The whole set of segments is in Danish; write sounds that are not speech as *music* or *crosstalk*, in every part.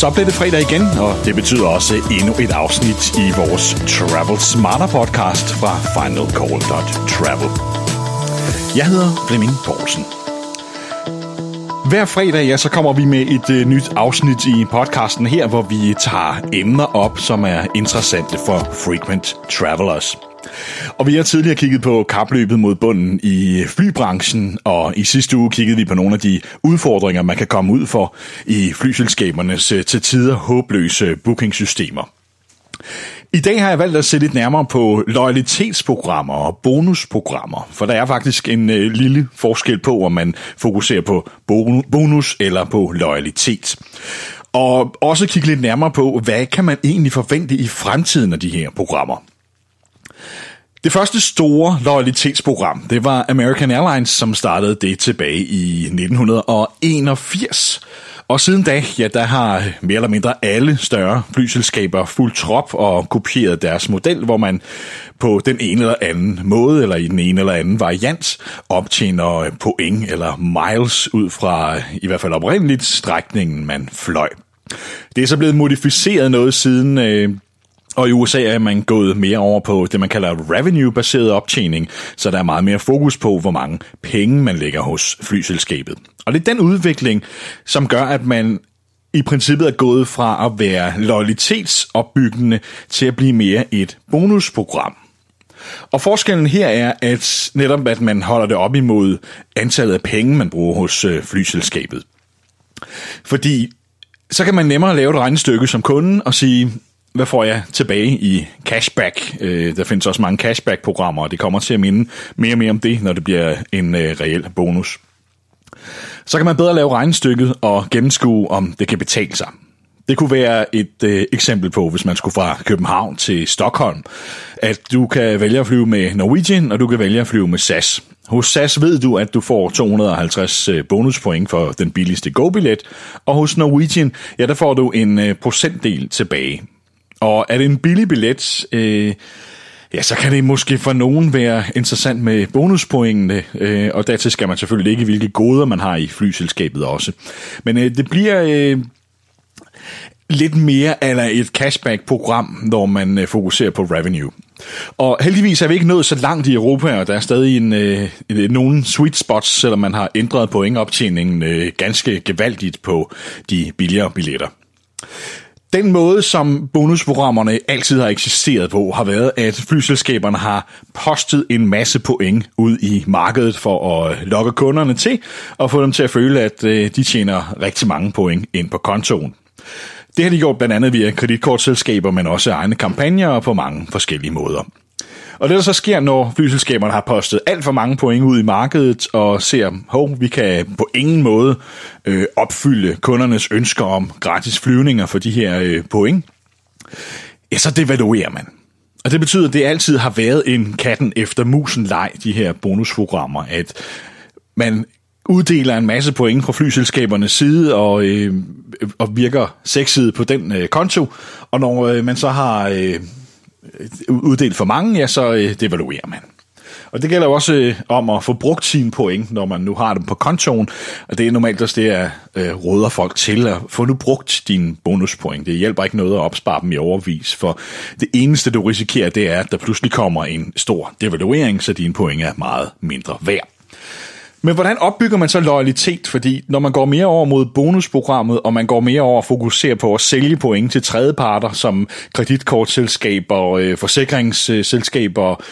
Så blev det fredag igen, og det betyder også endnu et afsnit i vores Travel Smarter podcast fra finalcall.travel. Jeg hedder Flemming Poulsen. Hver fredag, ja, så kommer vi med et uh, nyt afsnit i podcasten her, hvor vi tager emner op, som er interessante for frequent travelers. Og vi har tidligere kigget på kapløbet mod bunden i flybranchen, og i sidste uge kiggede vi på nogle af de udfordringer, man kan komme ud for i flyselskabernes øh, til tider håbløse bookingsystemer. I dag har jeg valgt at se lidt nærmere på loyalitetsprogrammer og bonusprogrammer, for der er faktisk en øh, lille forskel på, om man fokuserer på bonus eller på loyalitet. Og også kigge lidt nærmere på, hvad kan man egentlig forvente i fremtiden af de her programmer. Det første store loyalitetsprogram, det var American Airlines, som startede det tilbage i 1981. Og siden da, ja, der har mere eller mindre alle større flyselskaber fuldt trop og kopieret deres model, hvor man på den ene eller anden måde, eller i den ene eller anden variant, optjener point eller miles ud fra i hvert fald oprindeligt strækningen, man fløj. Det er så blevet modificeret noget siden øh, og i USA er man gået mere over på det, man kalder revenue-baseret optjening, så der er meget mere fokus på, hvor mange penge man lægger hos flyselskabet. Og det er den udvikling, som gør, at man i princippet er gået fra at være loyalitetsopbyggende til at blive mere et bonusprogram. Og forskellen her er, at netop at man holder det op imod antallet af penge, man bruger hos øh, flyselskabet. Fordi så kan man nemmere lave et regnestykke som kunde og sige, hvad får jeg tilbage i cashback? Øh, der findes også mange cashback-programmer, og det kommer til at minde mere og mere om det, når det bliver en øh, reel bonus. Så kan man bedre lave regnestykket og gennemskue, om det kan betale sig. Det kunne være et øh, eksempel på, hvis man skulle fra København til Stockholm, at du kan vælge at flyve med Norwegian, og du kan vælge at flyve med SAS. Hos SAS ved du, at du får 250 øh, bonuspoint for den billigste go-billet, og hos Norwegian, ja, der får du en øh, procentdel tilbage. Og er det en billig billet, øh, ja, så kan det måske for nogen være interessant med bonuspointene, øh, og dertil skal man selvfølgelig ikke, hvilke goder man har i flyselskabet også. Men øh, det bliver... Øh, lidt mere eller et cashback-program, når man øh, fokuserer på revenue. Og heldigvis er vi ikke nået så langt i Europa, og der er stadig en, øh, nogle sweet spots, selvom man har ændret pointoptjeningen øh, ganske gevaldigt på de billigere billetter. Den måde, som bonusprogrammerne altid har eksisteret på, har været, at flyselskaberne har postet en masse point ud i markedet for at lokke kunderne til, og få dem til at føle, at øh, de tjener rigtig mange point ind på kontoen. Det har de gjort blandt andet via kreditkortselskaber, men også egne kampagner på mange forskellige måder. Og det der så sker, når flyselskaberne har postet alt for mange point ud i markedet, og ser, hov, vi kan på ingen måde øh, opfylde kundernes ønsker om gratis flyvninger for de her øh, point, ja, så devaluerer man. Og det betyder, at det altid har været en katten efter musen leg, de her bonusprogrammer, at man uddeler en masse point fra flyselskabernes side og, øh, og virker sexet på den øh, konto, og når øh, man så har øh, uddelt for mange, ja, så øh, devaluerer man. Og det gælder jo også øh, om at få brugt sine point, når man nu har dem på kontoen. Og det er normalt også det, jeg øh, råder folk til at få nu brugt dine bonuspoint. Det hjælper ikke noget at opspare dem i overvis, for det eneste, du risikerer, det er, at der pludselig kommer en stor devaluering, så dine point er meget mindre værd. Men hvordan opbygger man så loyalitet? Fordi når man går mere over mod bonusprogrammet, og man går mere over at fokusere på at sælge point til tredjeparter, som kreditkortselskaber, øh, forsikringsselskaber,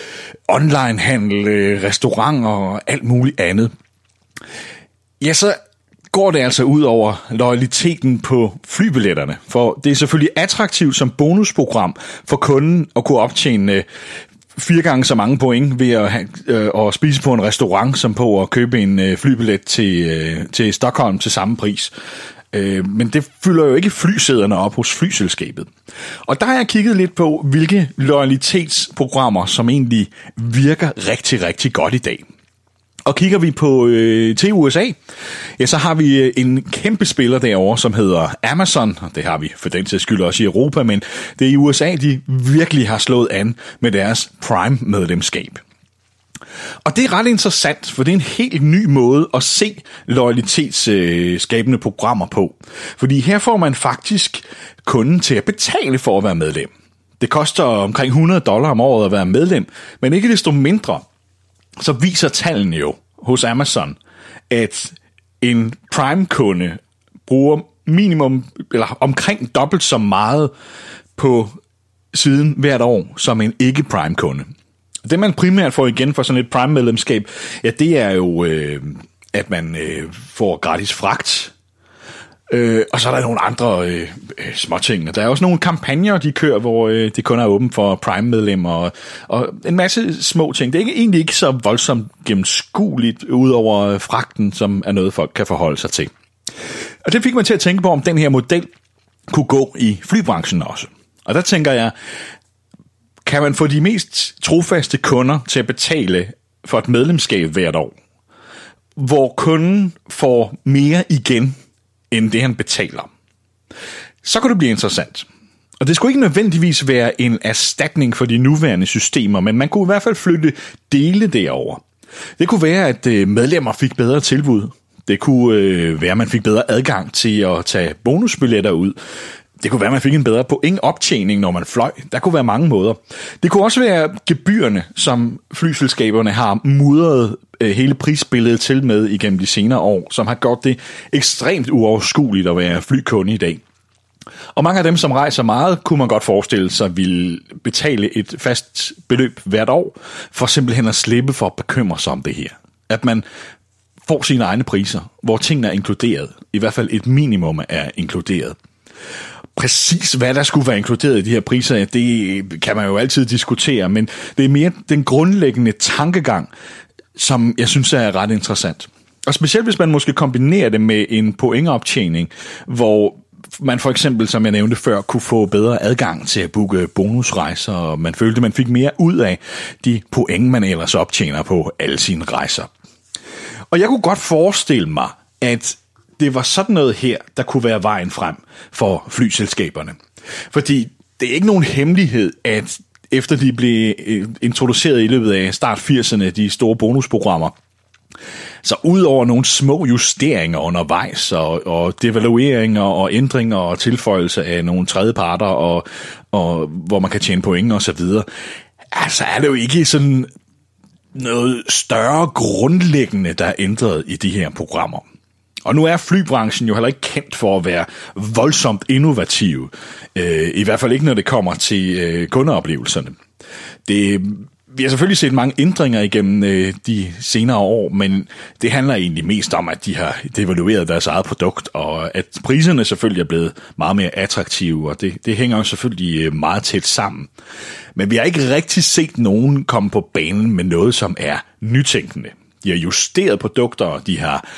onlinehandel, øh, restauranter og alt muligt andet, ja, så går det altså ud over loyaliteten på flybilletterne. For det er selvfølgelig attraktivt som bonusprogram for kunden at kunne optjene øh, fire gange så mange point ved at, have, øh, at spise på en restaurant, som på at købe en øh, flybillet til, øh, til Stockholm til samme pris. Øh, men det fylder jo ikke flysæderne op hos flyselskabet. Og der har jeg kigget lidt på, hvilke loyalitetsprogrammer, som egentlig virker rigtig, rigtig godt i dag. Og kigger vi på øh, til USA, ja, så har vi øh, en kæmpe spiller derovre, som hedder Amazon, det har vi for den sags skyld også i Europa, men det er i USA, de virkelig har slået an med deres Prime-medlemskab. Og det er ret interessant, for det er en helt ny måde at se loyalitetsskabende programmer på. Fordi her får man faktisk kunden til at betale for at være medlem. Det koster omkring 100 dollar om året at være medlem, men ikke desto mindre, så viser tallene jo hos Amazon, at en Prime-kunde bruger minimum, eller omkring dobbelt så meget på siden hvert år, som en ikke-Prime-kunde. Det man primært får igen for sådan et Prime-medlemskab, ja, det er jo, øh, at man øh, får gratis fragt, Øh, og så er der nogle andre øh, øh, småting. Der er også nogle kampagner, de kører, hvor øh, det kun er åbent for Prime-medlemmer, og, og en masse små ting. Det er ikke, egentlig ikke så voldsomt gennemskueligt, ud over fragten, som er noget, folk kan forholde sig til. Og det fik mig til at tænke på, om den her model kunne gå i flybranchen også. Og der tænker jeg, kan man få de mest trofaste kunder til at betale for et medlemskab hvert år, hvor kunden får mere igen end det, han betaler. Så kan det blive interessant. Og det skulle ikke nødvendigvis være en erstatning for de nuværende systemer, men man kunne i hvert fald flytte dele derover. Det kunne være, at øh, medlemmer fik bedre tilbud. Det kunne øh, være, at man fik bedre adgang til at tage bonusbilletter ud. Det kunne være, at man fik en bedre pointoptjening, når man fløj. Der kunne være mange måder. Det kunne også være gebyrerne, som flyselskaberne har mudret øh, hele prisbilledet til med igennem de senere år, som har gjort det ekstremt uoverskueligt at være flykunde i dag. Og mange af dem, som rejser meget, kunne man godt forestille sig vil betale et fast beløb hvert år, for simpelthen at slippe for at bekymre sig om det her. At man får sine egne priser, hvor tingene er inkluderet. I hvert fald et minimum er inkluderet præcis, hvad der skulle være inkluderet i de her priser, det kan man jo altid diskutere, men det er mere den grundlæggende tankegang, som jeg synes er ret interessant. Og specielt hvis man måske kombinerer det med en pointoptjening, hvor man for eksempel, som jeg nævnte før, kunne få bedre adgang til at booke bonusrejser, og man følte, man fik mere ud af de point, man ellers optjener på alle sine rejser. Og jeg kunne godt forestille mig, at det var sådan noget her, der kunne være vejen frem for flyselskaberne. Fordi det er ikke nogen hemmelighed, at efter de blev øh, introduceret i løbet af start 80'erne, de store bonusprogrammer, så udover nogle små justeringer undervejs, og, og devalueringer og ændringer og tilføjelse af nogle tredjeparter, og, og hvor man kan tjene point og så videre, altså er det jo ikke sådan noget større grundlæggende, der er ændret i de her programmer. Og nu er flybranchen jo heller ikke kendt for at være voldsomt innovativ. Øh, I hvert fald ikke, når det kommer til øh, kundeoplevelserne. Det, vi har selvfølgelig set mange ændringer igennem øh, de senere år, men det handler egentlig mest om, at de har devalueret deres eget produkt, og at priserne selvfølgelig er blevet meget mere attraktive, og det, det hænger jo selvfølgelig øh, meget tæt sammen. Men vi har ikke rigtig set nogen komme på banen med noget, som er nytænkende. De har justeret produkter, og de har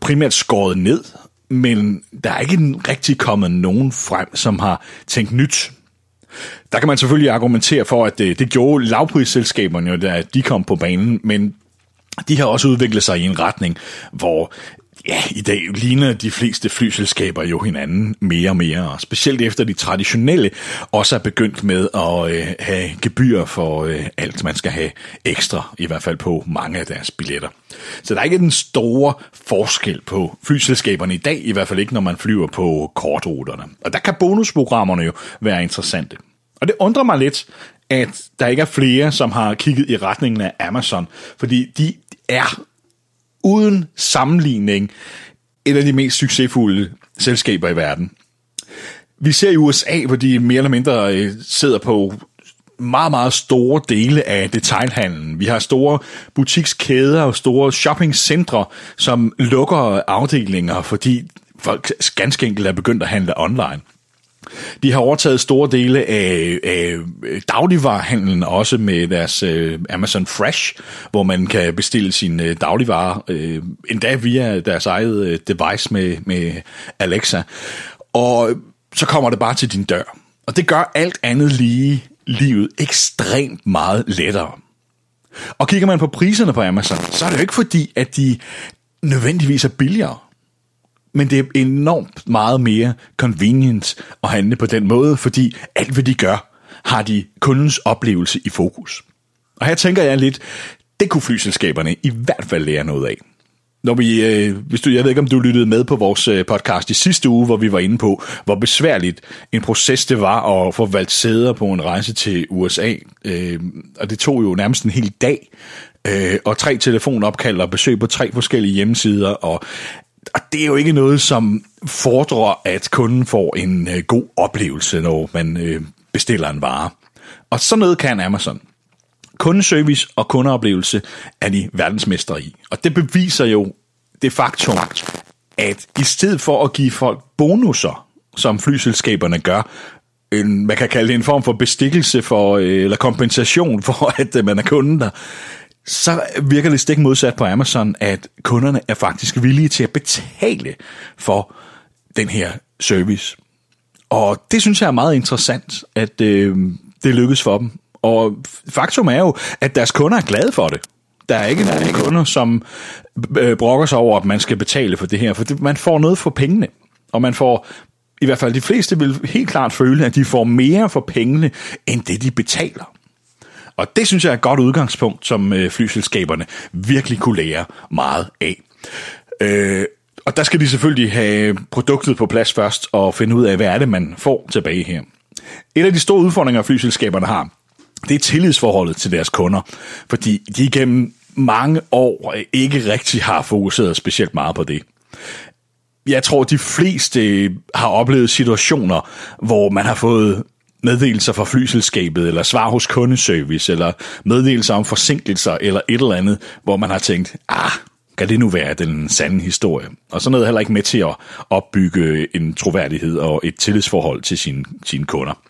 primært skåret ned, men der er ikke rigtig kommet nogen frem, som har tænkt nyt. Der kan man selvfølgelig argumentere for, at det, det gjorde lavprisselskaberne jo, da de kom på banen, men de har også udviklet sig i en retning, hvor ja, i dag ligner de fleste flyselskaber jo hinanden mere og mere, og specielt efter de traditionelle også er begyndt med at øh, have gebyr for øh, alt, man skal have ekstra, i hvert fald på mange af deres billetter. Så der er ikke den store forskel på flyselskaberne i dag, i hvert fald ikke, når man flyver på kortruterne. Og der kan bonusprogrammerne jo være interessante. Og det undrer mig lidt, at der ikke er flere, som har kigget i retningen af Amazon, fordi de er uden sammenligning et af de mest succesfulde selskaber i verden. Vi ser i USA, hvor de mere eller mindre øh, sidder på meget, meget store dele af detailhandlen. Vi har store butikskæder og store shoppingcentre, som lukker afdelinger, fordi folk ganske enkelt er begyndt at handle online. De har overtaget store dele af, af dagligvarerhandlen, også med deres øh, Amazon Fresh, hvor man kan bestille sine øh, dagligvarer, øh, endda via deres eget øh, device med, med Alexa. Og så kommer det bare til din dør. Og det gør alt andet lige livet ekstremt meget lettere. Og kigger man på priserne på Amazon, så er det jo ikke fordi, at de nødvendigvis er billigere men det er enormt meget mere convenient at handle på den måde, fordi alt hvad de gør, har de kundens oplevelse i fokus. Og her tænker jeg lidt, det kunne flyselskaberne i hvert fald lære noget af. Når vi, øh, hvis du, jeg ved ikke, om du lyttede med på vores øh, podcast i sidste uge, hvor vi var inde på, hvor besværligt en proces det var at få valgt sæder på en rejse til USA. Øh, og det tog jo nærmest en hel dag, øh, og tre telefonopkald og besøg på tre forskellige hjemmesider, og og det er jo ikke noget, som fordrer, at kunden får en øh, god oplevelse, når man øh, bestiller en vare. Og sådan noget kan Amazon. Kundeservice og kundeoplevelse er de verdensmestre i. Og det beviser jo det faktum, at i stedet for at give folk bonusser, som flyselskaberne gør, en, man kan kalde det en form for bestikkelse for, øh, eller kompensation *laughs* for, at øh, man er kunden der, så virker det stik modsat på Amazon, at kunderne er faktisk villige til at betale for den her service. Og det synes jeg er meget interessant, at øh, det lykkes for dem. Og faktum er jo, at deres kunder er glade for det. Der er ikke nogen kunder, som øh, brokker sig over, at man skal betale for det her, for det, man får noget for pengene. Og man får, i hvert fald de fleste vil helt klart føle, at de får mere for pengene, end det de betaler. Og det synes jeg er et godt udgangspunkt, som øh, flyselskaberne virkelig kunne lære meget af. Øh, og der skal de selvfølgelig have produktet på plads først og finde ud af, hvad er det, man får tilbage her. Et af de store udfordringer, flyselskaberne har, det er tillidsforholdet til deres kunder, fordi de igennem mange år ikke rigtig har fokuseret specielt meget på det. Jeg tror, de fleste har oplevet situationer, hvor man har fået meddelelser fra flyselskabet, eller svar hos kundeservice, eller meddelelser om forsinkelser, eller et eller andet, hvor man har tænkt, ah, kan det nu være den sande historie? Og sådan noget er heller ikke med til at opbygge en troværdighed og et tillidsforhold til sine, sine kunder.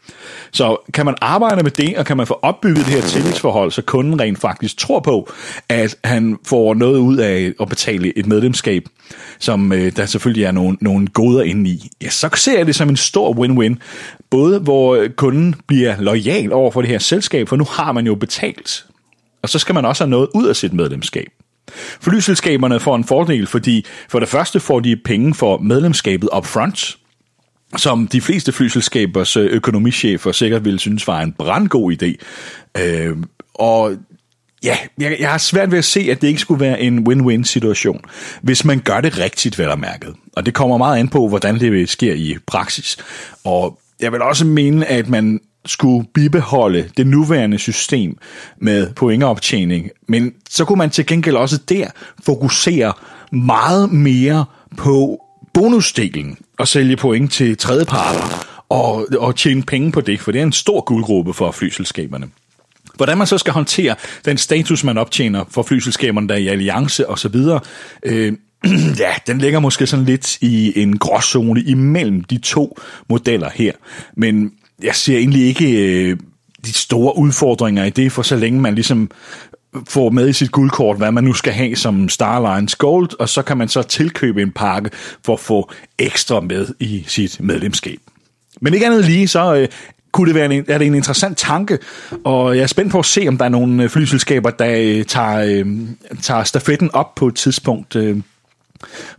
Så kan man arbejde med det, og kan man få opbygget det her tillidsforhold, så kunden rent faktisk tror på, at han får noget ud af at betale et medlemskab, som øh, der selvfølgelig er nogle, nogle goder inde i, ja, så ser jeg det som en stor win-win. Både hvor kunden bliver lojal over for det her selskab, for nu har man jo betalt. Og så skal man også have noget ud af sit medlemskab. Flyselskaberne får en fordel, fordi for det første får de penge for medlemskabet upfront, som de fleste flyselskabers øh, økonomichefer sikkert ville synes var en brandgod idé. Øh, og ja, jeg, jeg har svært ved at se, at det ikke skulle være en win-win situation, hvis man gør det rigtigt, vel og mærket. Og det kommer meget an på, hvordan det sker i praksis. Og jeg vil også mene, at man skulle bibeholde det nuværende system med pointoptjening, men så kunne man til gengæld også der fokusere meget mere på bonusdelen og sælge point til tredjeparter og, og tjene penge på det, for det er en stor guldgruppe for flyselskaberne. Hvordan man så skal håndtere den status, man optjener for flyselskaberne, der er i alliance osv., øh, *clears throat* ja, den ligger måske sådan lidt i en gråzone imellem de to modeller her. Men jeg ser egentlig ikke øh, de store udfordringer i det, for så længe man ligesom får med i sit guldkort, hvad man nu skal have som Starlines Gold, og så kan man så tilkøbe en pakke for at få ekstra med i sit medlemskab. Men ikke andet lige, så øh, kunne det være en, er det en interessant tanke, og jeg er spændt på at se, om der er nogle øh, flyselskaber, der øh, tager, øh, tager stafetten op på et tidspunkt. Øh,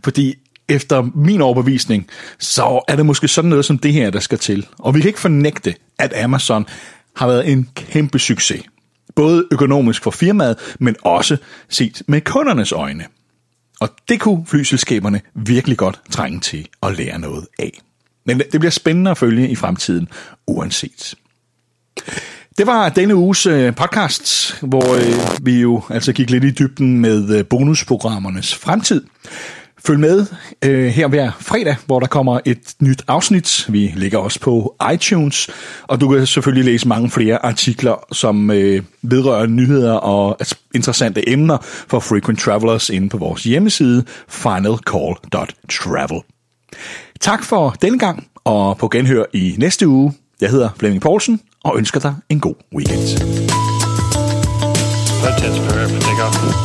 fordi efter min overbevisning, så er det måske sådan noget som det her, der skal til. Og vi kan ikke fornægte, at Amazon har været en kæmpe succes. Både økonomisk for firmaet, men også set med kundernes øjne. Og det kunne flyselskaberne virkelig godt trænge til at lære noget af. Men det bliver spændende at følge i fremtiden, uanset. Det var denne uges øh, podcast, hvor øh, vi jo altså gik lidt i dybden med øh, bonusprogrammernes fremtid. Følg med øh, her hver fredag, hvor der kommer et nyt afsnit. Vi ligger også på iTunes, og du kan selvfølgelig læse mange flere artikler, som øh, vedrører nyheder og interessante emner for frequent travelers inde på vores hjemmeside finalcall.travel. Tak for denne gang, og på genhør i næste uge. Jeg hedder Flemming Poulsen og ønsker dig en god weekend. Let's take off.